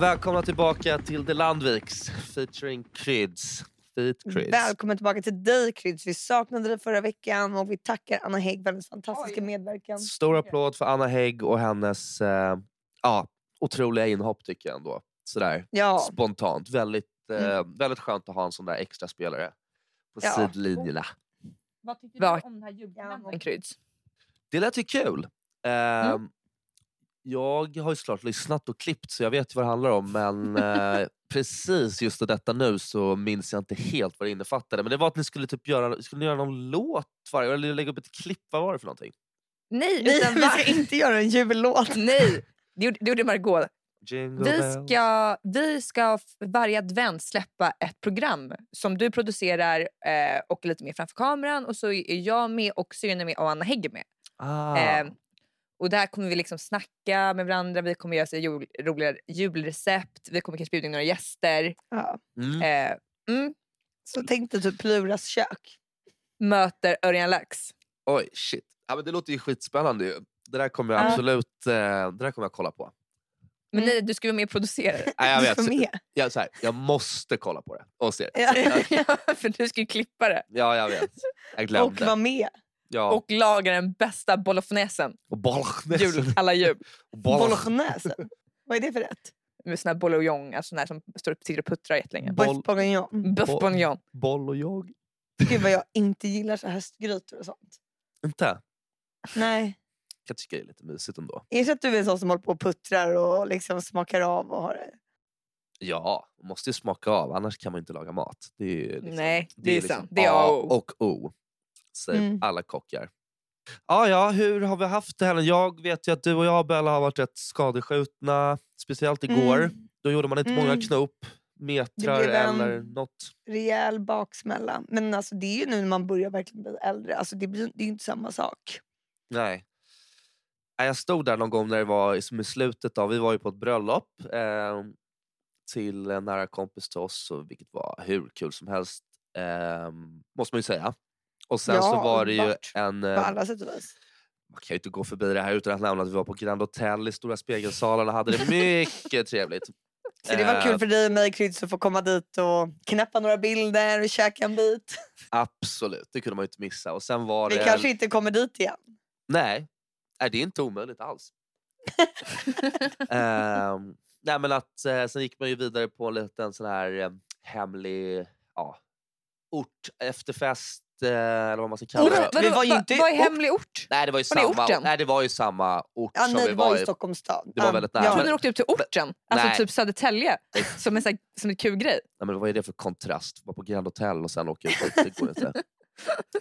Välkomna tillbaka till The Landviks featuring Kryds. Feet Kryds. Välkommen tillbaka till dig Kryds. Vi saknade dig förra veckan och vi tackar Anna Hägg för hennes fantastiska medverkan. Stor applåd för Anna Hägg och hennes eh, ja, otroliga inhopp tycker jag ändå. Sådär Ja, spontant. Väldigt, eh, väldigt skönt att ha en sån där extra spelare på Ja. sidlinjerna. Vad tyckte du om den här julkalendern? En kryds. Det lät ju kul. Eh, Mm. Jag har ju såklart lyssnat och klippt så jag vet ju vad det handlar om men eh, precis just detta nu så minns jag inte helt vad det innefattade. Men det var att ni skulle typ göra, skulle ni göra någon låt varje eller lägga upp ett klipp. Vad var det för någonting? Nej, vi, utan vi ska inte göra en jullåt. Nej, det gjorde, det gjorde Margot. Vi ska, vi ska varje advent släppa ett program som du producerar eh, och är lite mer framför kameran och så är jag med och syrran är med och Anna Hägg med. Ah. Eh, och där kommer vi liksom snacka med varandra, vi kommer göra så jul, roliga julrecept, vi kommer kanske bjuda in några gäster. Ja. mm. Eh, mm, Så tänkte typ Pluras kök. möter Örjan Lax. Oj, shit. Ja, men det låter ju skitspännande ju. Det där kommer jag Ja. absolut eh, det där kommer jag kolla på. Men Mm. nej, du ska vara med och producera det. Nej, jag vet. med. Jag, så här, jag måste kolla på det och se det. Ja. ja, för du ska ju klippa det. Ja, jag vet. Jag Och glömde. var med. Ja. Och laga den bästa bolognesen. bolognese. Jul, alla jul. Bolognese. Bolognese. Vad är det för rätt? Med sån här bouillon, alltså sån som står sitter och puttrar jättelänge. Boll- Boeuf bourguignon. Och jag. Gud vad jag inte gillar så höstgrytor och sånt. Inte? Nej. Jag tycker det är lite mysigt ändå. Är det så att du är en sån som håller på och puttrar och liksom smakar av och har det? Ja, man måste ju smaka av annars kan man inte laga mat. Det är ju liksom, Nej, det är liksom sant. Det är A och O. Säger Mm. alla kockar. Ja, ja, hur har vi haft det här? Jag vet ju att du och jag Bella har varit rätt skadeskjutna. Speciellt igår. Mm. Då gjorde man inte många Mm. knop, metrar eller något. Rejäl baksmälla. Men alltså, det är ju nu när man börjar verkligen bli äldre. Alltså, det, blir, det är ju inte samma sak. Nej. Jag stod där någon gång när det var som i slutet av, vi var ju på ett bröllop eh, till en nära kompis till oss, och vilket var hur kul som helst. Eh, måste man ju säga. Och sen Ja, så var det ju en... På Eh, alla sätt och vis. man kan ju inte gå förbi det här utan att nämna att vi var på Grand Hotel i Stora Spegelsalen och hade det mycket trevligt. Så det var Eh, kul för dig och mig Kryds att få komma dit och knäppa några bilder och käka en bit. Absolut, det kunde man ju inte missa. Och sen var Vi det... kanske inte kommer dit igen. Nej, det är inte omöjligt alls. Ehm, nej, men att, eh, sen gick man ju vidare på en liten sån här eh, hemlig ja, ort, efterfest eller vad man ska kalla det. Vadå? Vi var ju inte vad är hemlig ort? Nej, det var ju Var samma, orten? nej, det var ju samma ort Ja, som nej, vi det var var i. Stockholms stad. Det var väldigt nära. Jag Ja. trodde du åkte ut till orten, alltså Nej. typ Södertälje. Som en, som en kul grej. Nej, men vad är det för kontrast? Vara på Grand Hotel och sen åka ut det går inte.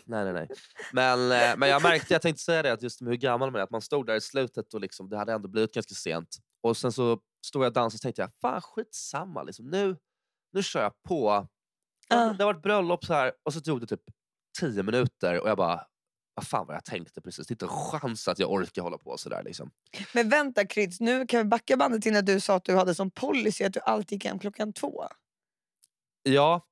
Nej, nej, nej. Men, eh, men jag märkte, jag tänkte säga det, att just med hur gammal man är, att man stod där i slutet och liksom, det hade ändå blivit ganska sent. Och sen så stod jag och dansade och tänkte jag, fan skitsamma, liksom. nu, nu kör jag på. Ja. Det har varit bröllop så här och så tog det typ tio minuter och jag bara, vad fan vad jag tänkte precis. Det är inte en chans att jag orkar hålla på sådär. Liksom. Men vänta Kryds, nu kan vi backa bandet till när du sa att du hade som policy att du alltid gick hem klockan två. Ja,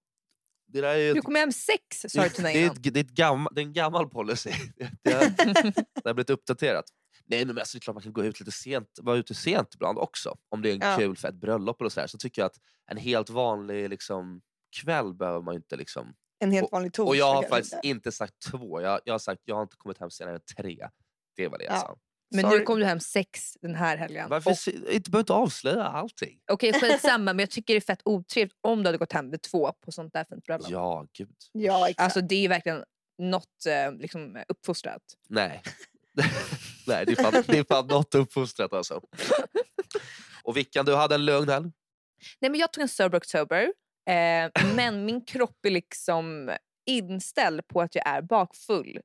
det där är ju Du ett kom hem sex sa du till mig det, är innan. ett, det, är ett gammal, det är en gammal policy. Det, det, har, det har blivit uppdaterat. Nej, men alltså, det är klart man kan gå ut lite sent, vara ute sent ibland också. Om det är en Ja. kul fett bröllop eller så, här, så tycker jag att en helt vanlig liksom, kväll behöver man ju inte... Liksom... En helt vanlig torsdag. Och jag har faktiskt inte. inte sagt två, jag, jag har sagt jag har inte kommit hem senare än tre. Det var det jag Ja. sa. Men Sorry. nu kom du hem sex den här helgen. Varför Och- inte behöver inte avslöja allting? Okej skitsamma men jag tycker det är fett otrevligt om du hade gått hem vid två på sånt där fint bröllop. Ja, gud. Ja exakt. Alltså det är verkligen något eh, liksom, uppfostrat. Nej. Nej, det är, fan, det är fan något uppfostrat alltså. Och Vickan, du hade en lugn helg? Nej men jag tog en sober october eh, men min kropp är liksom inställd på att jag är bakfull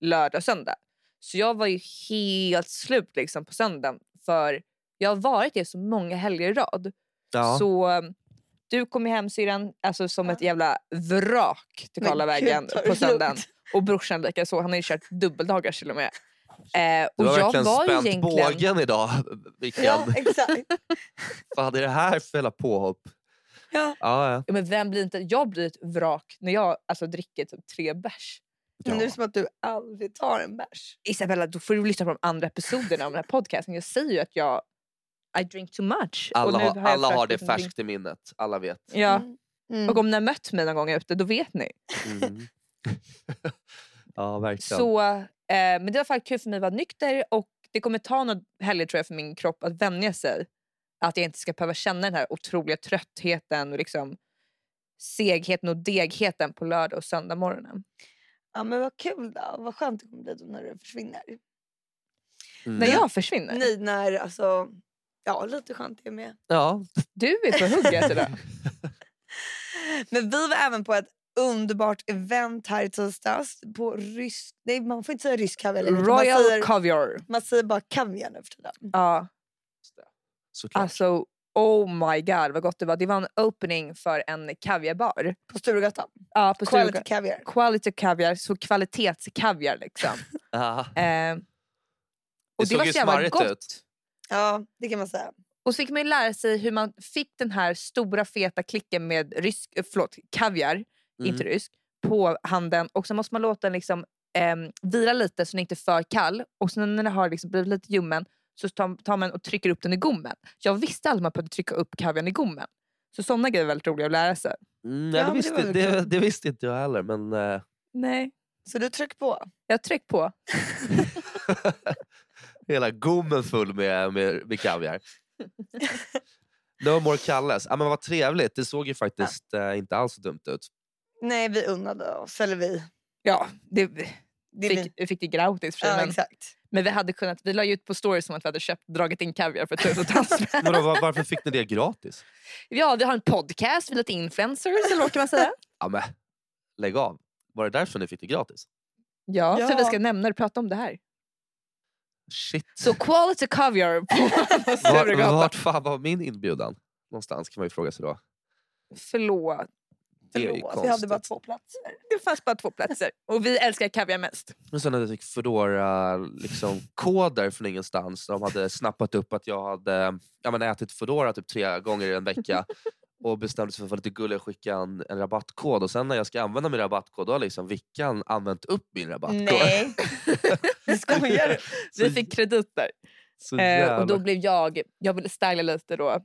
lördag och söndag. Så jag var ju helt slut liksom på söndagen för jag har varit det så många helger i rad. Ja. Så du kom ju hem syrran alltså, som ett jävla vrak till Karlavägen på söndagen. Och brorsan likaså, han har ju kört dubbeldagar till och med. Eh, och Du har jag verkligen var ju spänt egentligen... bågen idag. Vilken, Ja exakt. Vad är det här för jävla påhopp? Ja. Ja, ja. Ja, Men vem blir inte... Jag blir ett vrak när jag alltså, dricker typ tre bärs. Men det är ja. som att du aldrig tar en bärs. Isabella, då får du lyssna på de andra episoderna av den här podcasten. Jag säger ju att jag I drink too much. Alla, och nu har, jag alla har det färskt i minnet. Alla vet. Ja. Mm. Mm. Och om ni har mött mig någon gång ute, då vet ni. Mm. ja, verkligen. Så, eh, men det var faktiskt kul för mig att vara nykter och det kommer ta några helger tror jag för min kropp att vänja sig. Att jag inte ska behöva känna den här otroliga tröttheten och liksom segheten och degheten på lördag och söndag morgonen. Ja, men vad kul då. Vad skönt det kommer bli då när du försvinner. Mm. När jag försvinner. Nej, när alltså... Ja, lite skönt det med. Ja, Du är på hugget idag. Men vi var även på ett underbart event här i tisdags. På rysk... Nej, man får inte säga rysk kaviar längre. utan Man Royal säger, Caviar. man säger bara kaviar nu för tiden. Ja, såklart. alltså oh my god vad gott det var. Det var en opening för en kaviarbar. På Sturegatan. Ja, på Quality kaviar. Quality kaviar, så kvalitetskaviar liksom. Ja. eh, och det, såg var ju så jävla smarrigt gott. ut. Ja, det kan man säga. Och så fick man ju lära sig hur man fick den här stora feta klicken med rysk, eh, förlåt, kaviar, inte Mm. rysk, på handen. Och så måste man låta den liksom, ehm, vila lite så den inte är för kall. Och sen när den har liksom blivit lite ljummen så tar, man och trycker upp den i gommen. Jag visste aldrig att man behövde trycka upp kaviarn i gommen. Så sådana grejer är väldigt roliga att lära sig. Mm, Ja, ja, det, det visste, det, kul. det visste inte jag heller. Men eh, Nej. Så du tryck på. Jag tryck på. hela gommen full med, med, med kaviar. No more Kalles. Ja, men vad trevligt. Det såg ju faktiskt eh, inte alls så dumt ut. Nej, vi unnade oss. Eller vi. Ja, det, Det fick, vi fick det gratis för sig, Ja, men, exakt. men vi hade kunnat, vi la ju ut på stories som att vi hade köpt, dragit in kaviar för tusentals spänn. Var, varför fick ni det gratis? Ja, vi har en podcast, vi är lite influencers eller vad kan man säga? Ja, men, lägg av. Var det därför ni fick det gratis? Ja, för Ja. vi ska nämna och prata om det här. Shit. Så quality caviar på Var, Sturegatan. vart fan var min inbjudan? Någonstans kan man ju fråga sig då. Förlåt, Det är ju Förlåt, konstigt. vi hade bara två platser. det fanns bara två platser. Och vi älskar kaviar mest. Men sen när jag fick Foodora liksom, koder från ingenstans. De hade snappat upp att jag hade ja, men ätit Foodora typ tre gånger i en vecka. och bestämde sig för att vara lite gullig och skicka en, en rabattkod. Och sen när jag ska använda min rabattkod då har liksom Vickan använt upp min rabattkod. Nej. Du skojar. Så- Vi fick krediter. Så Eh, och då blev jag, jag ville styla lite då.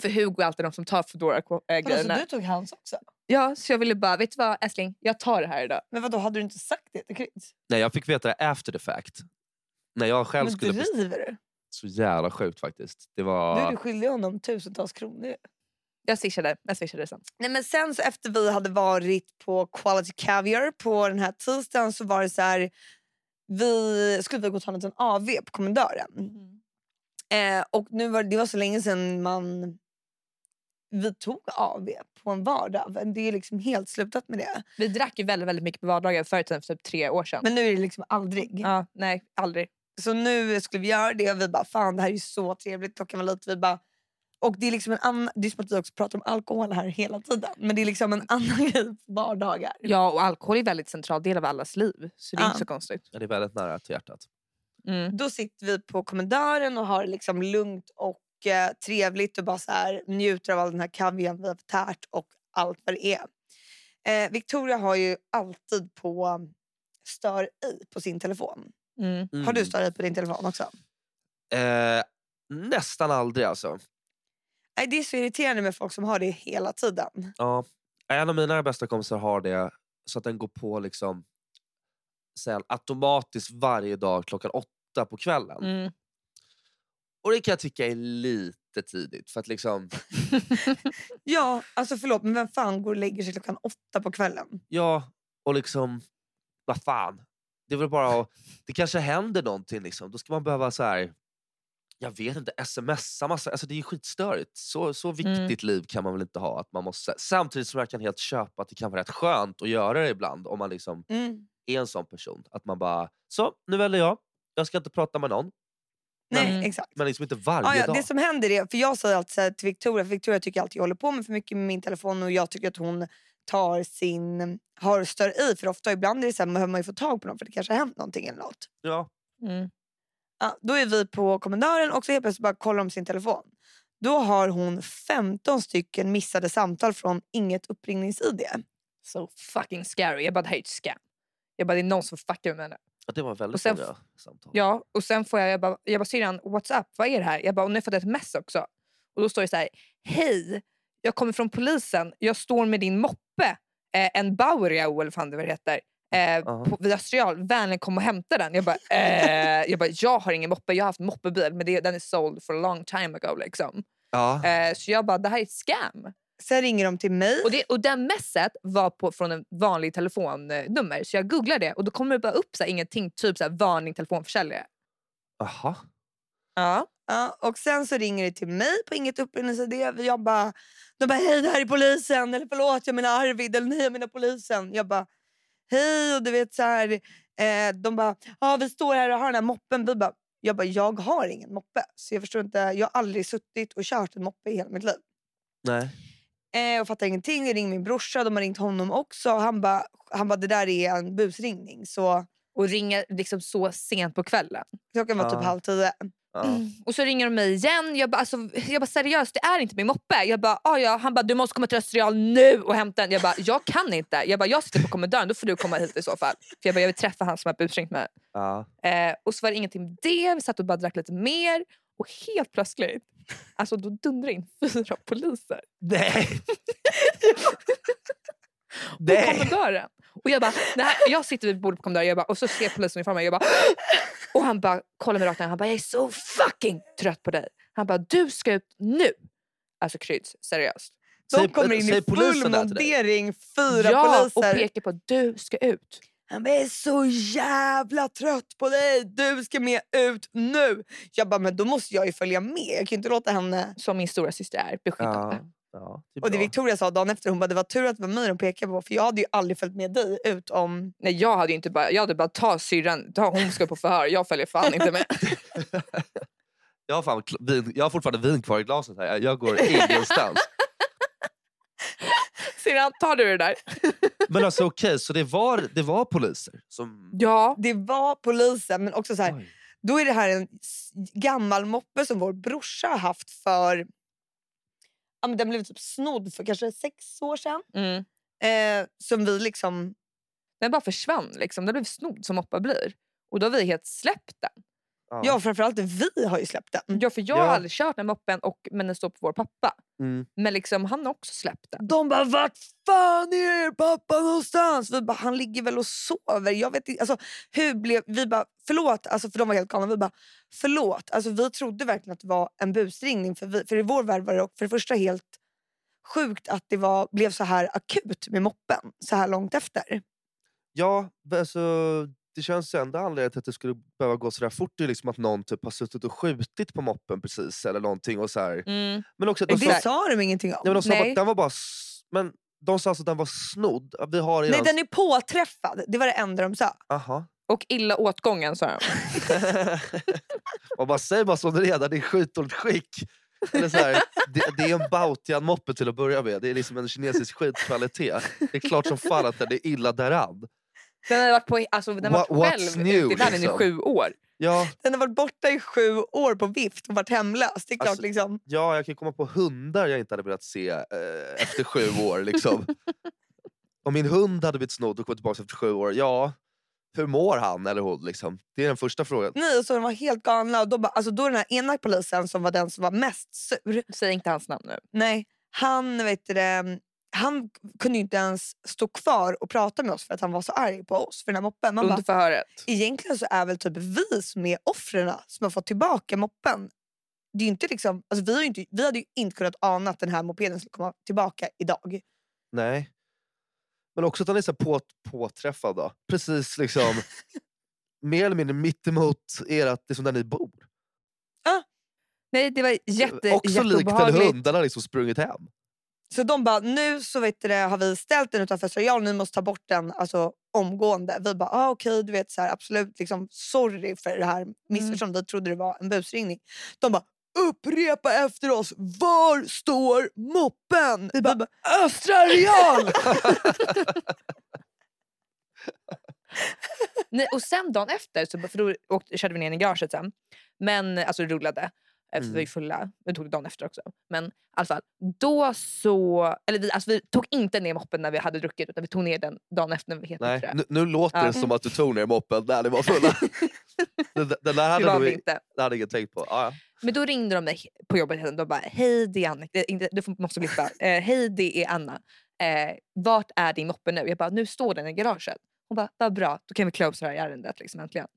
För Hugo är alltid de som tar foodora äh, Vadå, så grejerna. du tog hans också? Ja, så jag ville bara, vet du vad älskling, jag tar det här idag. Men vad då hade du inte sagt det till Chris? Nej, jag fick veta det after the fact. När jag själv Men skulle... driver du? Så jävla sjukt faktiskt. Det Du var... är skyldig honom tusentals kronor. Jag swishade, jag swishade sen. Nej, men sen så efter vi hade varit på Quality Caviar på den här tisdagen så var det så här. Vi skulle vi gå och ta en liten AV på kommendören. Eh, och nu var det var så länge sedan man vi tog AV på en vardag. Det är liksom helt slutat med det. Vi drack ju väldigt, väldigt mycket på vardagar förut, för typ tre år sedan. Men nu är det liksom aldrig. ja, nej, aldrig. Så nu skulle vi göra det och vi bara fan det här är ju så trevligt. Klockan var lite vi bara och det är liksom en annan, det är som att vi också pratar om alkohol här hela tiden. Men det är liksom en annan grej på vardagar. Ja, och alkohol är en väldigt central del av allas liv. Så det är Ja. inte så konstigt. Ja, det är väldigt nära till hjärtat. Mm. Då sitter vi på kommendören och har liksom lugnt och eh, trevligt och bara så här, njuter av all den här kaviaren vi har tärt och allt vad det är. Eh, Victoria har ju alltid på stör i på sin telefon. Mm. Har du Mm. stör i på din telefon också? Eh, nästan aldrig alltså. Nej, det är så irriterande med folk som har det hela tiden. Ja. En av mina bästa kompisar har det så att den går på liksom sen automatiskt varje dag klockan åtta på kvällen. Mm. Och det kan jag tycka är lite tidigt. För att liksom, Ja, alltså förlåt men vem fan går och lägger sig klockan åtta på kvällen? ja, och liksom, vad fan. Det är väl bara att, det kanske händer någonting liksom. Då ska man behöva så här. jag vet inte, smsa massa. Alltså det är skitstörigt. Så, så viktigt Mm. liv kan man väl inte ha. Att man måste, samtidigt som jag kan helt köpa att det kan vara rätt skönt att göra det ibland. Om man liksom Mm. är en sån person. Att man bara, så nu väljer jag. Jag ska inte prata med någon. Nej, Mm. exakt. Men liksom inte varje Ja, ja, dag. det som händer är, för jag säger alltid till Victoria, för Victoria tycker alltid jag håller på med för mycket med min telefon och jag tycker att hon tar sin, har stör i för ofta. Ibland är det så här, behöver man ju få tag på någon för det kanske har hänt någonting eller något. Ja. Mm. Ja, då är vi på kommendören och så helt plötsligt bara kollar de sin telefon. Då har hon 15 stycken missade samtal från inget uppringnings-id. So fucking scary. Jag bara, det här är ett scam. Jag bara, det är någon som fuckar med henne. Det var väldigt Och sen många samtal. Ja, och sen får jag, jag bara, jag bara syrran, what's up? Vad är det här? Jag bara, och nu har jag fått ett mess också. Och då står det så här, hej, jag kommer från polisen. Jag står med din moppe, eh, en Baueriau eller vad det heter. Eh, Aha. på, vid Österreal, vänligen kom och hämta den. Jag bara, eh, jag bara, jag har ingen moppe, jag har haft moppebil men det, den är sold for a long time ago. Liksom. Ja. Eh, så jag bara, det här är ett scam. Sen ringer de till mig. Och, det, och den messet var på, från en vanlig telefonnummer. Så jag googlade det och då kommer det bara upp så här, ingenting, typ så här, varning telefonförsäljare. Aha. Ja. Ja, och sen så ringer det till mig på inget upprinnelsedel. Jag bara, de bara hej det här är polisen. Eller förlåt jag menar Arvid. Eller nej jag menar polisen. Jag bara hej och du vet så här. Eh, de bara ja vi står här och har den här moppen. Vi bara, jag bara jag har ingen moppe. Så jag förstår inte. Jag har aldrig suttit och kört en moppe i hela mitt liv. Nej. Eh, jag fattar ingenting. Jag ringer min brorsa. De har ringt honom också. Han bara han ba, det där är en busringning. Så Och ringer liksom så sent på kvällen. klockan var Ja. typ halv tio. Ja. Och så ringer de mig igen. Jag bara, alltså, jag bara seriöst, det är inte min moppe. Jag bara, ah, ja. Han bara, du måste komma till Österreal nu och hämta den. Jag bara, jag kan inte. Jag bara, jag sitter på kommendören, då får du komma hit i så fall. För jag bara, jag vill träffa han som har busringt mig. Ja. Eh, och så var det ingenting med det. Vi satt och bara drack lite mer. Och helt plötsligt, alltså då dundrar in fyra poliser Nej. på kommendören. Och jag bara, nej, jag sitter vid bordet på kommendören jag bara, och så ser polisuniformen. Jag bara, och han bara kollar mig rakt ner. Han bara, jag är så fucking trött på dig. Han bara, du ska ut nu. Alltså Kryds, seriöst. De kommer in i full där till dig. montering. Fyra ja, och poliser. pekar på att du ska ut. Han bara, är så jävla trött på dig. Du ska med ut nu. Jag bara, men då måste jag ju följa med. Jag kan ju inte låta henne... Som min stora syster är, beskyddande. Ja. Ja, det är Och det. Victoria sa dagen efter, hon bara, det var tur att det var mig de pekade på. För jag hade ju aldrig följt med dig ut om... Nej, jag hade inte bara, jag hade bara ta syrran, ta hon ska på förhör. Jag följer fan inte med. Jag har, fan, vin, jag har fortfarande vin kvar i glaset här. Jag- Jag går ingenstans. Syrran, tar du det där? Men alltså okej, så det var, det var poliser som... Ja. Det var polisen, men också så här, Oj. då är det här en gammal moppe som vår brorsa har haft för... Ja, men den blev typ snodd för kanske sex år sedan. Mm. Eh, som vi liksom... Den bara försvann. Liksom. Den blev snodd som moppar blir. Och då har vi helt släppt den. Ja. Ja, framförallt vi har ju släppt den. Ja, för jag Ja. har aldrig kört den moppen, och, men den står på vår pappa. Mm. Men liksom, han har också släppt den. De bara, vart fan är er pappa någonstans? Vi bara, han ligger väl och sover. Jag vet inte, alltså, hur blev, vi bara, förlåt, alltså, för de var helt galna. Vi bara, förlåt. Alltså, vi trodde verkligen att det var en busringning. För, vi, för i vår värld var det för det första helt sjukt att det var, blev så här akut med moppen så här långt efter. Ja, alltså, det känns enda anledningen till att det skulle behöva gå så där fort är liksom att någon typ har suttit och skjutit på moppen precis. eller någonting. Och så här. Mm. Men också de det sa, sa de ingenting om. nej, men de sa bara Nej. att den var bara... Men de sa alltså att den var snodd. Vi har Nej, den är påträffad. Det var det enda de sa. Aha. Och illa åtgången, sa de. Man bara säger bara som det redan det är i skitdåligt skick. Eller så här, det, det är en Bautian-moppe till att börja med. Det är liksom en kinesisk skitkvalitet. Det är klart som fan att den är illa däran. Den har varit, på, alltså, den har What- varit själv new, ute i världen liksom? i sju år. Ja, Den har varit borta i sju år på vift och varit hemlös. Det är klart Alltså, liksom. ja, jag kan komma på hundar jag inte hade velat se eh, efter sju år. Liksom. Om min hund hade blivit snodd och kommit tillbaka efter sju år, ja, hur mår han eller hon? Liksom? Det är den första frågan. Nej, och så de var helt galna. Och då, bara, alltså, då den här ena polisen som var den som var mest sur. Säg inte hans namn nu. Nej, han, vet du, det, han kunde inte ens stå kvar och prata med oss för att han var så arg på oss för den här moppen. Man Under bara, förhöret. egentligen så är väl typ vi som är offren som har fått tillbaka moppen. Det är inte liksom, alltså vi, har inte, vi hade ju inte kunnat ana att den här mopeden skulle komma tillbaka idag. Nej. Men också att han är så på, påträffad. Då. Precis liksom, mer eller mindre mittemot ert, liksom där ni bor. Nej, det var jätte, också likt en hund, den har liksom sprungit hem. Så de bara, nu så vet du det, har vi ställt den utanför Royal, ni måste ta bort den alltså, omgående. Vi bara, ah, okej, du vet så här, absolut, liksom, sorry för det här missförståndet. Vi trodde det var en busringning. De bara, upprepa efter oss, var står moppen? Vi bara, Östra Real! Nej, och sen dagen efter, så, för då åkte, körde vi ner i garaget sen. Men, alltså rullade. För vi Mm. var ju fulla. Vi tog det dagen efter också. Men i alla fall, då så... Eller vi, alltså vi tog inte ner moppen när vi hade druckit utan vi tog ner den dagen efter när vi helt nyktra. nu, nu låter Ja. det som att du tog ner moppen när ni var fulla. den, den där Det hade, var vi inte. det hade ingen tänkt på. Ja, ja. Men då ringde de mig på jobbet. De bara, hej det är inte- Du måste blippa. Eh, hej det är Anna. Eh, vart är din moppe nu? Jag bara, nu står den i garaget. Hon bara, vad bra. Då kan vi close det här ärendet liksom, äntligen.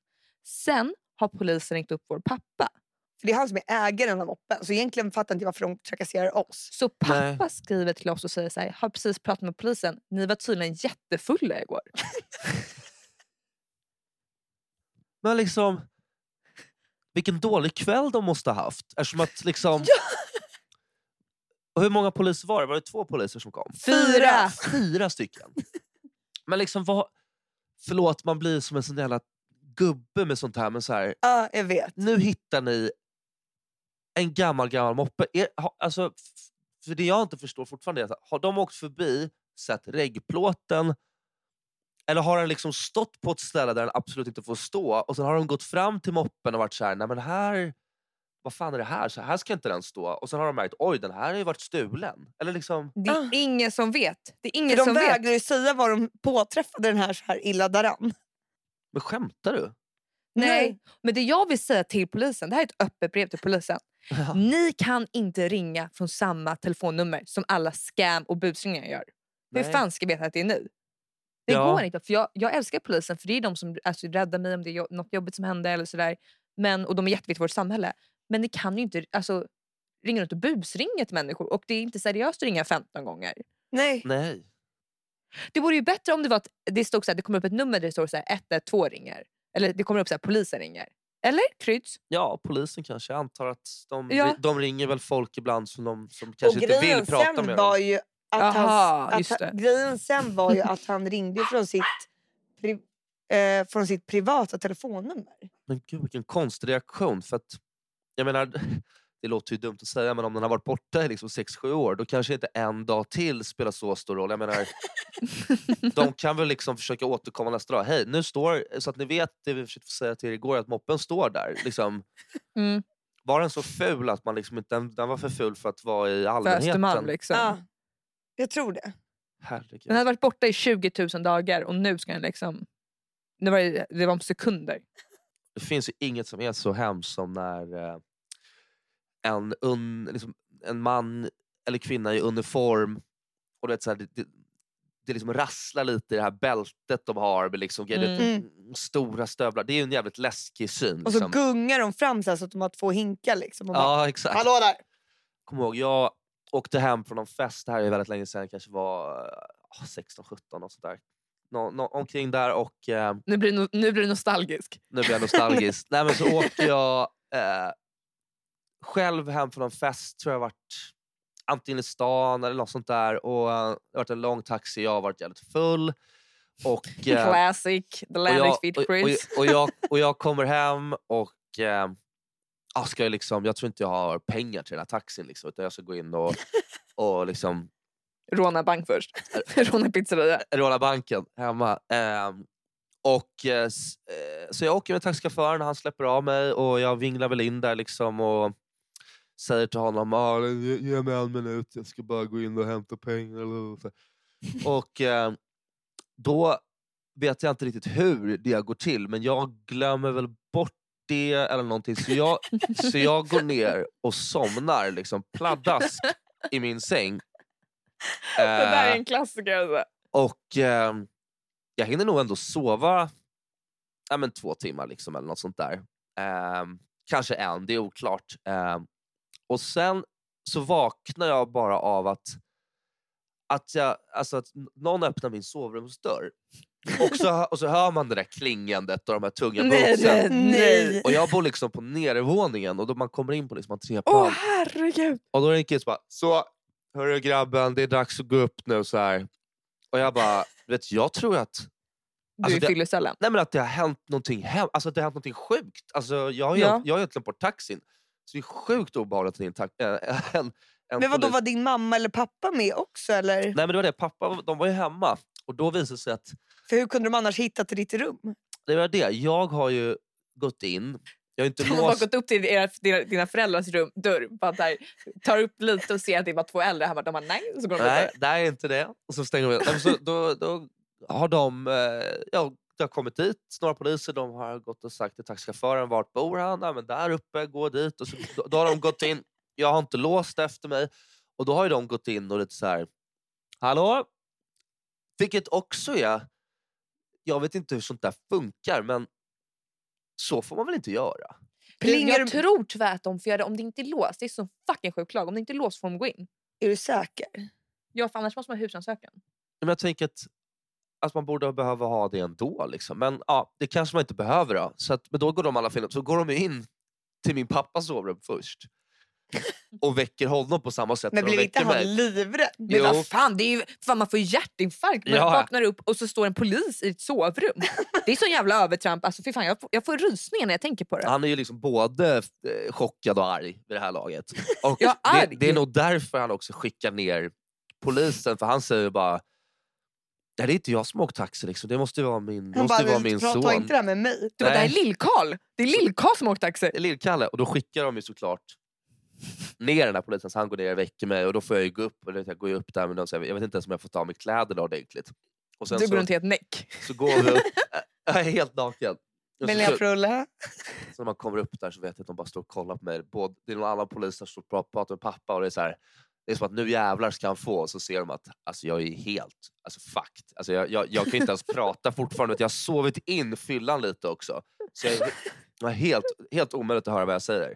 Sen har polisen ringt upp vår pappa. För det är han som är ägaren av moppen. Så egentligen fattar inte jag varför de trakasserar oss. Så pappa Nej. skriver till oss och säger så här, har precis pratat med polisen. Ni var tydligen jättefulla igår. Men liksom, vilken dålig kväll de måste ha haft. Eftersom att liksom... Och hur många poliser var det? Var det två poliser som kom? Fyra! Fyra stycken. Men liksom vad... Förlåt, man blir som en sån jävla gubbe med sånt här. Men så här, Ja, jag vet. nu hittar ni en gammal, gammal moppe. Är, ha, alltså, för det jag inte förstår fortfarande är att har de åkt förbi, sett reggplåten eller har den liksom stått på ett ställe där den absolut inte får stå och sen har de gått fram till moppen och varit så här, nej men här, vad fan är det här? Så här ska inte den stå. Och sen har de märkt, oj den här har ju varit stulen. Eller liksom, Det är Ah. ingen som vet. Det är ingen För de som vet. vägrar ju säga var de påträffade den här, så här illa daran. men skämtar du? Nej. Nej. Men det jag vill säga till polisen, det här är ett öppet brev till polisen. Ni kan inte ringa från samma telefonnummer som alla scam och busringningar gör. Hur Nej. fan ska jag veta att det är ni? Det Ja. går inte. För jag, jag älskar polisen för det är de som alltså, räddar mig om det är något jobbigt som händer. Eller sådär. Men, och de är jätteviktiga i vårt samhälle. Men ni kan ju inte alltså, ringa runt och busringa till människor. Och det är inte seriöst att ringa 15 gånger. Nej. Nej. Det vore ju bättre om det var att det, stod så här, det kommer upp ett nummer där det står så här, 112 ringer. Eller det kommer upp så här, polisen ringer. Eller? Kryds? Ja, polisen kanske. Jag antar att de, Ja. de ringer väl folk ibland som de som kanske inte vill prata med. var ju att, Aha, hans, just att han, grejen sen var ju att han ringde från sitt, pri, eh, från sitt privata telefonnummer. Men gud vilken konstig reaktion. För att, jag menar, det låter ju dumt att säga men om den har varit borta i liksom 6-7 år då kanske inte en dag till spelar så stor roll. Jag menar, de kan väl liksom försöka återkomma nästa dag. Hej, nu står, så att ni vet det vi försökte säga till er igår, att moppen står där. Liksom, Mm. var den så ful att man liksom inte, den, den var för ful för att vara i För allmänheten? Östermalm liksom. Ja, jag tror det. Herregud. Den hade varit borta i 20 000 dagar och nu ska den liksom... Det var, det det var om sekunder. Det finns ju inget som är så hemskt som när eh, en, un, liksom, en man eller kvinna i uniform och du vet, så här, det, det, det liksom rasslar lite i det här bältet de har med liksom, mm. Mm. stora stövlar. Det är ju en jävligt läskig syn. Och så Liksom. gungar de fram så, här så att de har två hinkar. Liksom, och bara, Ja, exakt. Hallå där! Kommer ihåg, jag åkte hem från en fest, det här är väldigt länge sedan, kanske var eh, 16-17 och sådär. Nå, nå, omkring där och eh, Nu blir, no, nu blir du nostalgisk. nu blir jag nostalgisk. Nej, men så åkte jag eh, själv hem från en fest, tror jag varit antingen i stan eller något sånt där. Och, eh, det har varit en lång taxi, jag har varit jävligt full. Och, eh, Classic. The och, Landing jag, Speed och, och, och, jag, och jag kommer hem och eh, ska jag, liksom, jag tror inte jag har pengar till den här taxin. Liksom, utan jag ska gå in och, och liksom, Råna bank först. Råna pizzeria. råna banken hemma. Ehm, och, eh, s- eh, så jag åker med taxichauffören, han släpper av mig och jag vinglar väl in där liksom och säger till honom ah, ge, ge mig en minut, jag ska bara gå in och hämta pengar. eller så." Och eh, då vet jag inte riktigt hur det går till men jag glömmer väl bort det eller någonting så jag, så jag går ner och somnar liksom pladask i min säng. Det där är en klassiker. Alltså. och eh, jag hinner nog ändå sova ja, men två timmar liksom, eller något sånt där. Eh, kanske en, det är oklart. Eh, och sen så vaknar jag bara av att, att, jag, alltså att någon öppnar min sovrumsdörr. Och så, och så hör man det där klingandet och de här tunga bootsen. Och jag bor liksom på nedervåningen och då man kommer in på liksom Åh entréplan. herregud. Och då är det en kille som bara, så hörru grabben, det är dags att gå upp nu. så här. Och jag bara, vet, jag tror att, Du Alltså, är det- fyllecellen. nej men att det har hänt någonting, hem, alltså att det har hänt någonting sjukt. Alltså, jag har Ja. jag har ju glömt bort taxin. Så det är sjukt obehagligt att det är en, äh, en, en Men vadå, var din mamma eller pappa med också? Eller? Nej men det var det, pappa de var ju hemma. Och då visade det sig att För hur kunde de annars hitta till ditt rum? det var det. Jag har ju gått in Jag har inte De har låst... gått upp till era, dina, dina föräldrars rum, dörr, bara där, tar upp lite och ser att det var två äldre. Han bara, de bara nej. Så går de Nej, vidare. det är inte det. Och så stänger de Nej, så, då, då har de... Eh, ja, det har kommit dit några poliser. De har gått och sagt till taxichauffören vart bor han? Ja, men där uppe, gå dit. Och så, då, då har de gått in. Jag har inte låst efter mig. Och då har ju de gått in och lite så här... Hallå? Vilket också är... Jag vet inte hur sånt där funkar, men så får man väl inte göra? Plingar jag tror tyvärr att de får göra det om det inte är låst. Det är så fucking sjuk lag. Om det inte är låst får de gå in. Är du säker? Ja, för annars måste man ha husrannsakan. Men jag tänker att, att man borde behöva ha det ändå. Liksom. Men ja, det kanske man inte behöver. Då. Så att, men då går de alla film, så går de in till min pappas sovrum först. Och väcker honom på samma sätt Men blir inte han livrädd? Men vad fan, det är ju, fan, man får ju hjärtinfarkt. Man Ja. vaknar upp och så står en polis i ett sovrum. Det är så jävla övertramp. Alltså, fy fan, jag, får, jag får rysningar när jag tänker på det. Han är ju liksom både eh, chockad och arg vid det här laget. Och Ja, det, arg. det är nog därför han också skickar ner polisen. För han säger ju bara Nej, det är inte jag som åkt taxi. Liksom. Det måste vara min, måste bara, vara min ta, son. ta inte det här med mig. Du bara, det här är. Lill-Karl. Det är Lill-Karl som åkt taxi. Lill-Kalle. Och då skickar de ju såklart ner den här polisen så han går ner och väcker mig och då får jag ju gå upp. Och jag går ju upp där med så jag jag vet inte ens om jag får ta av mig kläderna ordentligt. Och sen Du går runt helt näck. så går vi upp, jag är helt naken. Jag så, frulle. så när man kommer upp där så vet jag att de bara står och kollar på mig. Både, det är någon annan polis som står och pratar- pratar med pappa och det är så här, det är som att nu jävlar ska han få. Så ser de att alltså, jag är helt alltså, fucked. Alltså, jag, jag, jag kan inte ens prata fortfarande. Jag har sovit in fyllan lite också. Så jag är, jag är helt, helt omöjligt att höra vad jag säger.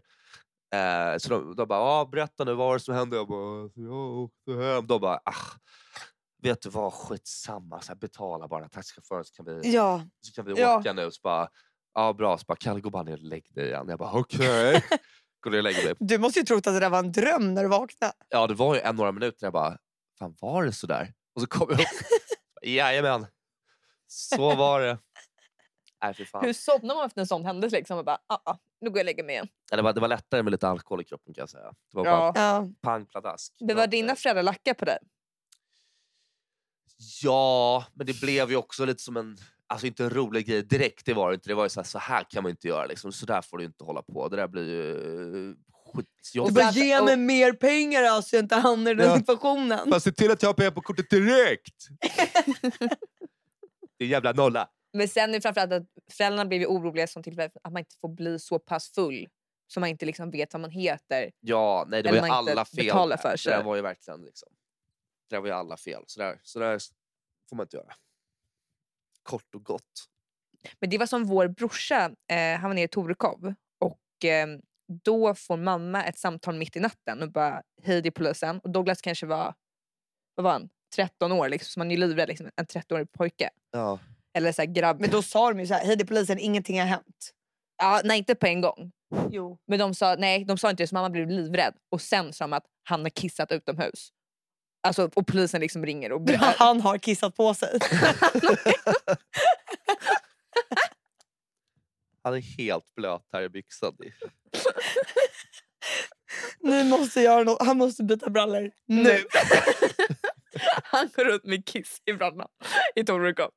Eh, så de, de bara, ah, berätta nu, vad var det som hände? Jag bara, "Alltså, jag åkte hem. De bara, ah, vet du vad, skitsamma. Så här, betala bara taxichauffören så kan vi, Ja. så kan vi Ja. åka nu. Så bara, ja bra. Så bara, Kalle gå bara ner och lägg dig igen. Jag bara, okej. Går och lägger mig. Du måste ju trott att det där var en dröm när du vaknade. Ja, det var ju en några minuter jag bara, fan var det så där? Och så kom jag upp. Jajamän, så var det. Nej, för fan. Hur somnar man efter en sån händelse? Liksom? Och bara, ah, ah, nu går jag och lägger mig igen. Ja, Det, var, det var lättare med lite alkohol i kroppen kan jag säga. Det var Ja. bara Ja. pang pladask. Det var dina föräldrar lackade på dig. Ja, men det blev ju också lite som en, alltså inte en rolig grej direkt. Det var det inte. Det var ju så här, så här kan man inte göra. Liksom. Så där får du inte hålla på. Det där blir ju eh, Du skitjobbigt. bara, ge mig mer pengar alltså, så jag inte hamnar i den Ja. situationen. Bara se till att jag har pengar på kortet direkt! det är jävla nolla. Men sen är det framförallt att föräldrarna blev oroliga som till att man inte får bli så pass full så man inte liksom vet vad man heter. Ja, nej det var ju alla fel. för Det sig. där var ju verkligen liksom. Det där var ju alla fel. Så där, så där får man inte göra. Kort och gott. Men det var som vår brorsa, eh, han var nere i Torekov och eh, då får mamma ett samtal mitt i natten och bara hej det är polisen. Och Douglas kanske var, vad var han? 13 år liksom, så man är ju livrädd liksom, en 13-årig pojke. Ja. Eller så här grabb. Men då sa de ju så här, hej det är polisen, ingenting har hänt. Ja, nej inte på en gång. Jo. Men de sa, nej, de sa inte det så mamma blev livrädd. Och sen sa de att han har kissat utomhus. Alltså, och polisen liksom ringer och berättar. Han har kissat på sig. Han är helt blöt här i byxan. Ni måste göra något. Han måste byta brallor nu. han går runt med kiss i brallorna i Torekov.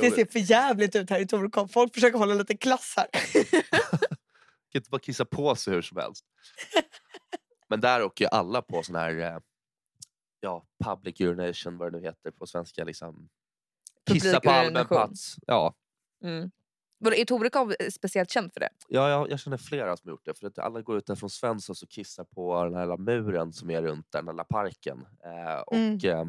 Det ser för jävligt ut här i Torekov. Folk försöker hålla lite klass här. kan inte bara kissa på sig hur som helst. Men där åker ju alla på sån här eh, ja, public urination, vad det nu heter på svenska. Liksom. Kissa på allmän plats. Ja. Mm. Är Torekov speciellt känd för det? Ja, jag, jag känner flera som gjort det. För att alla går ut där från Svensson och kissar på den här lilla muren som är runt den lilla parken. Eh, och, Mm. eh,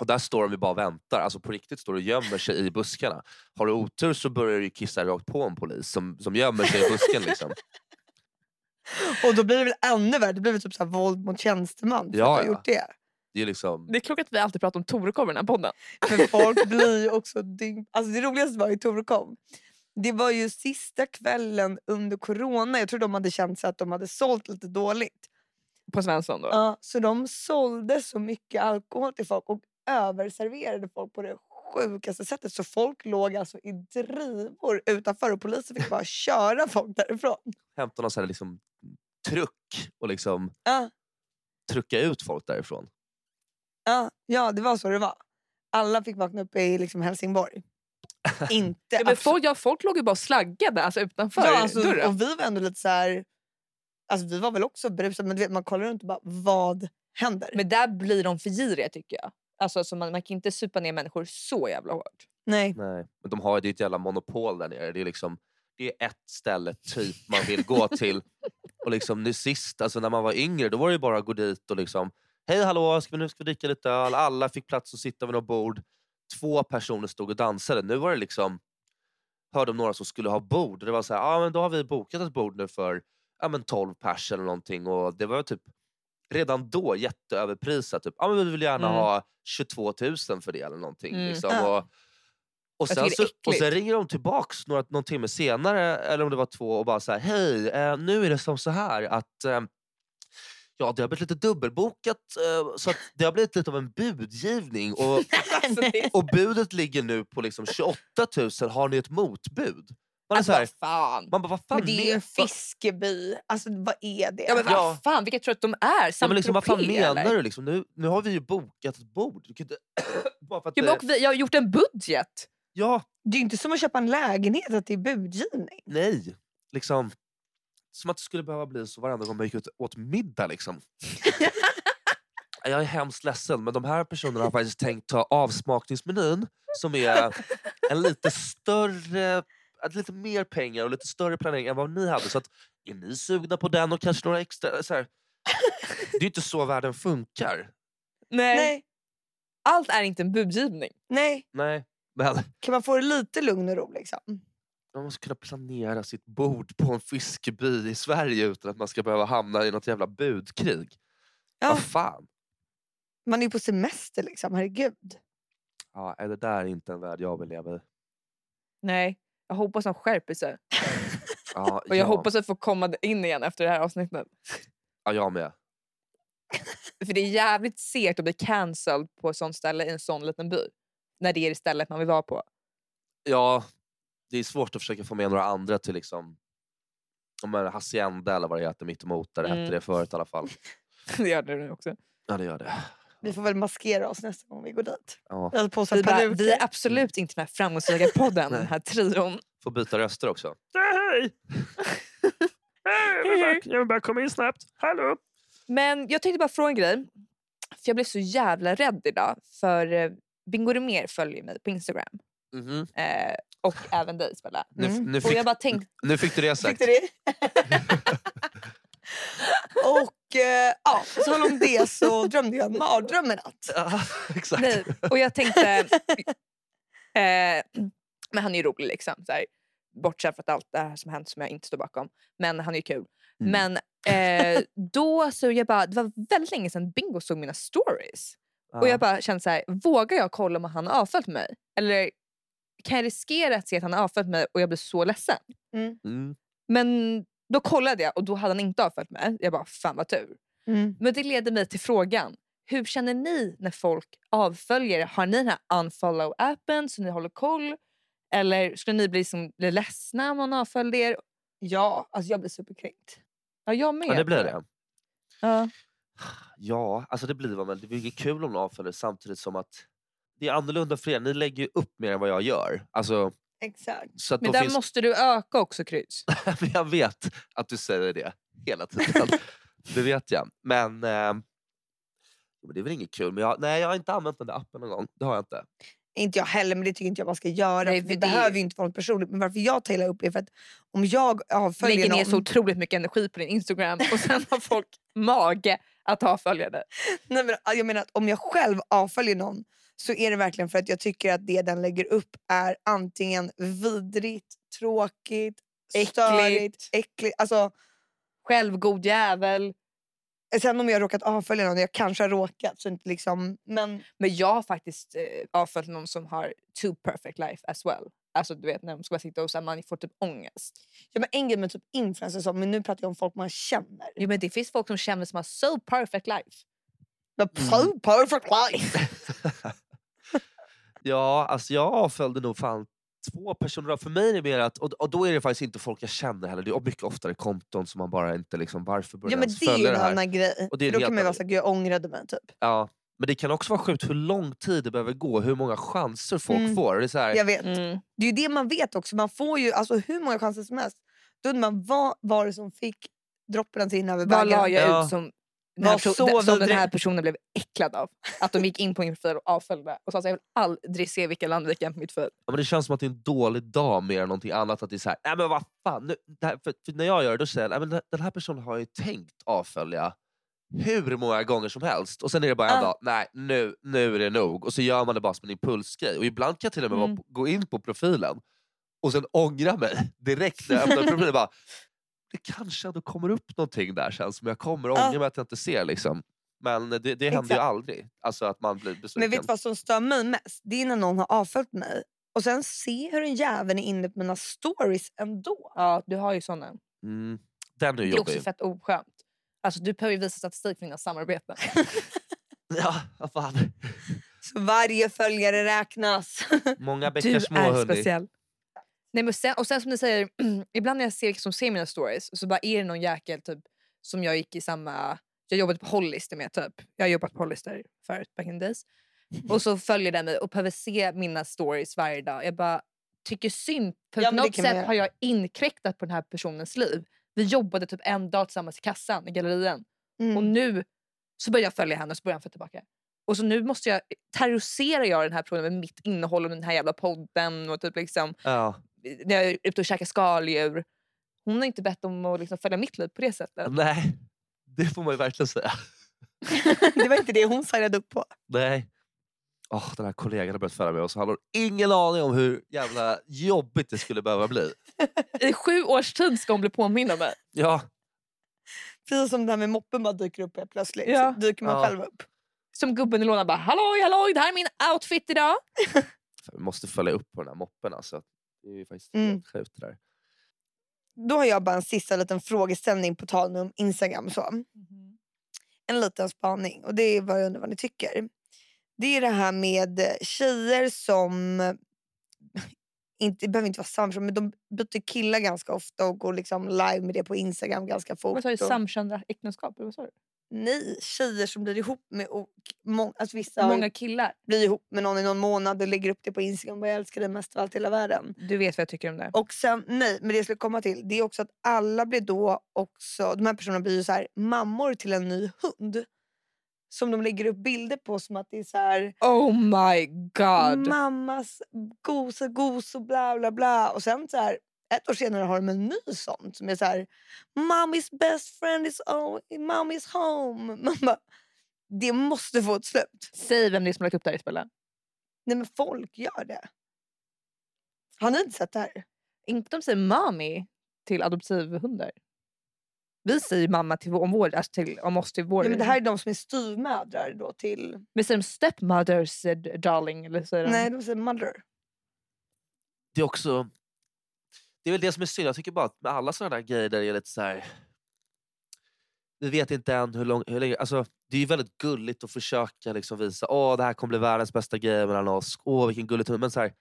och där står de ju bara och väntar. Alltså på riktigt står och gömmer sig i buskarna. Har du otur så börjar du kissa rakt på en polis som, som gömmer sig i busken. Liksom. Och då blir det väl ännu värre. Det blir väl typ så här våld mot tjänsteman för Ja, att ha ja. gjort det. Det är liksom... Det är klokt att vi alltid pratar om Torekov i den här podden. För folk blir ju också dygn... Alltså det roligaste var i Torekov. Det var ju sista kvällen under corona. Jag tror de hade känt sig att de hade sålt lite dåligt. På Svensson då. Ja, så de sålde så mycket alkohol till folk och överserverade folk på det sjukaste sättet. Så folk låg alltså i drivor utanför och polisen fick bara köra folk därifrån. hämta någon sån här liksom, truck och liksom Ja, trycka ut folk därifrån. Ja, ja, det var så det var. Alla fick vakna upp i liksom Helsingborg. inte. Ja, men folk, ja, folk låg ju bara och slaggade alltså, utanför ja, alltså, dörren. och vi var ändå lite så här... Alltså, vi var väl också berusade men du vet, man kollar runt och bara vad händer? Men där blir de för giriga tycker jag. Alltså, alltså, man, man kan inte supa ner människor så jävla hårt. Nej. Nej, men de har ju ett jävla monopol där nere. Det är, liksom, det är ett ställe typ man vill gå till. Och liksom nu sist, alltså när man var yngre, då var det ju bara att gå dit och liksom Hej hallå, ska vi, nu ska vi dricka lite öl. Alla fick plats att sitta vid något bord. Två personer stod och dansade. Nu var det liksom hörde om några som skulle ha bord. Det var så här, ah, men då har vi bokat ett bord nu för ja, men 12 pers eller någonting. Och det var typ redan då jätteöverprisat. Typ, ah, men vi vill gärna Mm. ha 22 000 för det eller någonting. Mm. Liksom. Ja. Och, och, sen så, och sen ringer de tillbaks några, någon timme senare, eller om det var två, och bara så här, hej, eh, nu är det som så här att eh, Ja, det har blivit lite dubbelbokat eh, så att det har blivit lite av en budgivning och, Alltså, och budet ligger nu på liksom 28 000. Har ni ett motbud? Man, alltså så här, vad fan. man bara, vad fan Men det är ju en fiskeby. Alltså vad är det? Ja, men vad Ja. fan, vilka tror att de är? Ja, men liksom, vad fan menar eller? du? Liksom? Nu, nu har vi ju bokat ett bord. Du kan inte, bara för att Ja, det- men och vi, jag har gjort en budget. ja, Det är ju inte som att köpa en lägenhet att det är budgivning. nej. Liksom, som att det skulle behöva bli så varenda gång man gick ut åt middag. Liksom. Jag är hemskt ledsen men de här personerna har faktiskt tänkt ta avsmakningsmenyn som är en lite större, lite mer pengar och lite större planering än vad ni hade. Så att, är ni sugna på den och kanske några extra... Så här, det är ju inte så världen funkar. Nej. Nej, Allt är inte en budgivning. nej. Nej, men Kan man få det lite lugn och ro liksom? Man måste kunna planera sitt bord på en fiskeby i Sverige utan att man ska behöva hamna i något jävla budkrig. Ja. Vad fan? Man är ju på semester liksom, herregud. Ja, är det där är inte en värld jag vill leva i? Nej. Jag hoppas de skärper sig. Ja, Och jag ja, hoppas att få komma in igen efter det här avsnittet. ja, jag med. För det är jävligt segt att bli cancelled på ett sånt ställe i en sån liten by. När det är det stället man vill vara på. Ja, det är svårt att försöka få med några andra till liksom om en hacienda eller vad det heter mitt emot där det Mm. hette det förut i alla fall. det gör det nu också. Ja det gör det. Vi får väl maskera oss nästa gång vi går dit. Ja. Vi har på oss Vi, bara, vi är absolut inte den här framgångsrika podden, den här trion. Får byta röster också. Hej! Hej, jag vill bara- jag vill bara komma in snabbt. Hallå! Men jag tänkte bara fråga en grej. För jag blev så jävla rädd idag. För eh, Bingo Rimér följer mig på Instagram. Mhm. Eh, och även dig Isabella. Nu, Mm. nu, Och fick, jag bara tänkte, nu fick du det sagt. Fick du det? och eh, ja, så om det så drömde jag en mardröm en natt. Ja, exakt. nej, och jag tänkte... eh, men han är ju rolig liksom. Så här, bortsett från allt det här som hänt som jag inte står bakom. Men han är ju kul. Mm. Men eh, då så jag bara, det var väldigt länge sedan Bingo såg mina stories. Och Ja. jag bara kände så här, vågar jag kolla om han har avföljt mig? Eller kan jag riskera att se att han har avföljt mig och jag blir så ledsen? Mm. Men då kollade jag och då hade han inte avföljt mig. Jag bara, fan vad tur. Mm. Men det leder mig till frågan. Hur känner ni när folk avföljer? Har ni den här unfollow-appen så ni håller koll? Eller skulle ni bli, liksom, bli ledsna om någon avföljde er? Ja, alltså jag blir superkränkt. Ja, jag med. Ja, det blir det. Ja. Ja, alltså det blir väl, det blir inget kul om någon avföljer samtidigt som att det är annorlunda för er. Ni lägger ju upp mer än vad jag gör. Alltså, Exakt. så att Men då där finns... måste du öka också kryss. Men jag vet att du säger det hela tiden. det vet jag. Men, eh, det är väl inget kul. Men jag, nej, jag har inte använt den där appen någon gång. Det har jag inte. Inte jag heller, men det tycker inte jag man ska göra. Nej, för det det- behöver ju inte vara något personligt. Men varför jag tar upp är för att om jag avföljer Lägger ner någon... så otroligt mycket energi på din Instagram och sen har folk mage att avfölja dig. Nej, men jag menar att om jag själv avföljer någon så är det verkligen för att jag tycker att det den lägger upp är antingen vidrigt, tråkigt, Äckligt. störigt, äckligt. Alltså, Självgod jävel. sen om jag har råkat avfölja någon, jag kanske har råkat. Så inte liksom, men Men jag har faktiskt eh, avföljt någon som har too perfect life as well. Alltså du vet när de ska sitta och så här, man får typ ångest. ja, men en grej med typ influencers, som- men nu pratar jag om folk man känner. Jo, men det finns folk som känner som har so perfect life. Men so perfect life! Ja, alltså jag avföljde nog fan två personer. För mig är det mer att, och, och då är det faktiskt inte folk jag känner heller. Det är mycket oftare konton som man bara inte liksom, varför börjar Ja, men det är ju följa en det här? annan grej. Och det är då kan man vara såhär, "Gud, jag ångrade mig typ. Ja, Men det kan också vara sjukt hur lång tid det behöver gå, hur många chanser folk Mm. får. Det är så här, Jag vet. Mm. Det är ju det man vet också. Man får ju alltså, hur många chanser som helst. Då undrar man vad var det som fick droppen att rinna över Vad la bägaren. jag Ja. ut som, den här, perso- så den- som den här personen blev äcklad av? Att de gick in på min profil och avföljde och sa att jag vill aldrig se vilka Landviken på mitt feed. Ja, men det känns som att det är en dålig dag mer än någonting annat. Att det är så här, nej men vad fan. Nu, här, för, för när jag gör det då säger jag, men den- här personen har ju tänkt avfölja hur många gånger som helst. Och sen är det bara en Ja. dag, nej nu, nu är det nog. Och så gör man det bara som en impulsgrej. Och ibland kan jag till och med Mm. gå in på profilen och sen ångra mig direkt när jag öppnar profilen. Bara, det kanske ändå kommer upp någonting där sen som jag kommer Ja. ångra mig att jag inte ser. Liksom. Men det, det händer ju aldrig. Alltså att man blir besviken. Men vet du vad som stör mig mest? Det är när någon har avföljt mig och sen se hur en jäveln är inne på mina stories ändå. Ja, du har ju såna. Mm, den är Det är också fett oskönt. Alltså, du behöver ju visa statistik för dina samarbeten. Ja, vad fan. Så varje följare räknas. Många Du bäckar små är hörni. speciell. Nej, men sen, och sen som ni säger, ibland när jag ser vilka som ser mina stories så bara är det någon jäkel typ, som jag gick i samma... Jag jobbade på Hollister med typ. Jag har jobbat på Hollister förut, back in days. Och så följer den mig och behöver se mina stories varje dag. Jag bara tycker synd. Ja, på det något sätt har jag inkräktat på den här personens liv. Vi jobbade typ en dag tillsammans i kassan i gallerian. Mm. Och nu så börjar jag följa henne och så börjar han följa tillbaka. Och så nu måste jag terrorisera jag den här personen med mitt innehåll och den här jävla podden. Och typ liksom, Ja. När jag är ute och käkar skaldjur. Hon har inte bett om att liksom följa mitt liv på det sättet. Nej, det får man ju verkligen säga. det var inte det hon signade upp på. Nej. Oh, den här kollegan har börjat följa med oss. Han har ingen aning om hur jävla jobbigt det skulle behöva bli. I sju års tid ska hon bli påmind om mig. Ja, Precis som det här med moppen bara dyker upp helt plötsligt. Ja. Så dyker man Ja. själv upp. Som gubben i lådan bara halloj halloj det här är min outfit idag. vi måste följa upp på den här moppen. Alltså. Det är ju faktiskt Mm. helt sjukt det där. Då har jag bara en sista liten frågeställning på tal om Instagram. Så. En liten spaning och det är vad jag undrar vad ni tycker. Det är det här med tjejer som inte, det behöver inte vara samma person, men de byter killar ganska ofta och går liksom live med det på Instagram ganska fort. Vad sa du? Samkönda äktenskap? Eller vad sa du? Nej, tjejer som blir ihop med... Och, må, alltså vissa Många killar. blir ihop med någon i någon månad och lägger upp det på Instagram och jag älskar dig mest av allt i hela världen. Du vet vad jag tycker om det. Och sen, nej, men det jag skulle komma till det är också att alla blir då också, de här personerna blir ju så här, mammor till en ny hund. Som de lägger upp bilder på som att det är så här, Oh my god. mammas gos och gos och bla bla bla. Och sen så här, ett år senare har de en ny sån som är så här, mommy's best friend is mommy's home. Man bara, det måste få ett slut. Säg vem det är som har lagt upp det här Isabella. Nej men folk gör det. Har ni inte sett det här? Inte de säger mami till adoptivhundar. Vi säger mamma till, om, vår, alltså till, om oss till vår... Nej, men det här är de som är styvmödrar då till... Men säger de stepmothers eh, darling? Eller säger de... Nej, de säger mother. Det är också... Det är väl det som är synd. Jag tycker bara att med alla sådana där grejer där det är lite så här... Vi vet inte än hur, lång, hur länge... Alltså, det är ju väldigt gulligt att försöka liksom visa åh det här kommer bli världens bästa grej mellan oss. Åh vilken gullig hund. Men så här,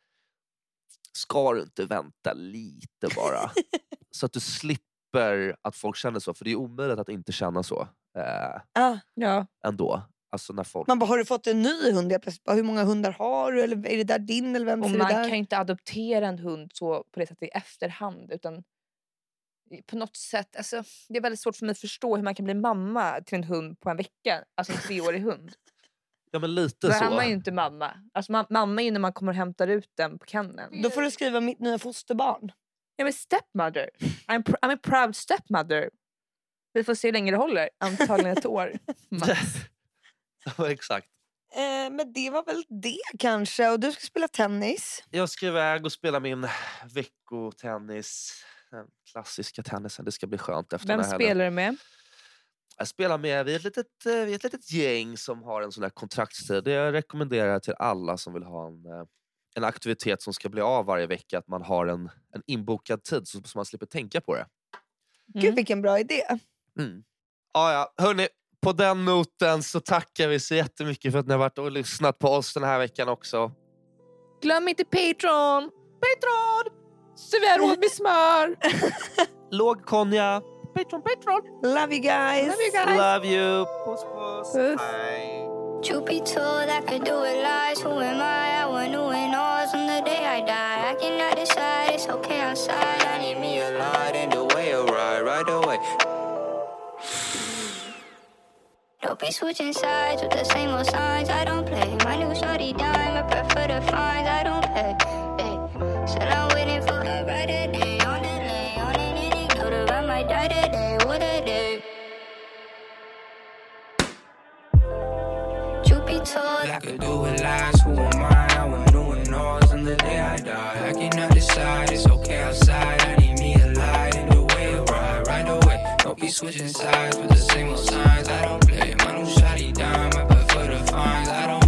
ska du inte vänta lite bara? så att du slipper att folk känner så. För det är omöjligt att inte känna så eh, Ah, Ja. ändå. Alltså när folk... man bara, har du fått en ny hund? Jag plötsligt bara, hur många hundar har du? Eller är det där din? Eller vem Och är man där? kan ju inte adoptera en hund så på det sättet i efterhand. Utan på något sätt, alltså, det är väldigt svårt för mig att förstå hur man kan bli mamma till en hund på en vecka. Alltså en treårig hund. Ja men lite Då så. är man ju inte mamma. Alltså, ma- mamma är ju när man kommer och hämtar ut den på kenneln. Då får du skriva mitt nya fosterbarn. Ja men stepmother. I'm, pr- I'm a proud stepmother. Vi får se hur länge det håller. Antagligen ett år. max. exakt. Eh, men det var väl det kanske. Och du ska spela tennis. Jag ska iväg och spela min veckotennis. Den klassiska tennisen. Det ska bli skönt efter Vem spelar du med? Jag spelar med, vi är, ett litet, eh, vi är ett litet gäng som har en sån här kontraktstid. Det jag rekommenderar till alla som vill ha en, eh, en aktivitet som ska bli av varje vecka. Att man har en, en inbokad tid så, så man slipper tänka på det. Gud Mm. vilken bra idé. Mm. Ah, ja. Hörrni, på den noten så tackar vi så jättemycket för att ni har varit och lyssnat på oss den här veckan också. Glöm inte Patreon! Patreon! Råd med smör! Låg konja. Patreon, Patreon. Love you guys. Love you guys. Love you. Puss puss. Puss. Hej. Truth be told, I could do it lies. Who am I? I want to win all on the day I die. I cannot decide, it's okay outside. Don't be switching sides with the same old signs. I don't play. My new shorty dime. I prefer the fines. I don't pay. Hey. Said I'm waiting for a brighter day. On the lay, on an inning. Know that I might die today. What a day. Truth be told, I could do it lies. switching sides with the same old signs. I don't play my new shoddy dime. I prefer the fines. I don't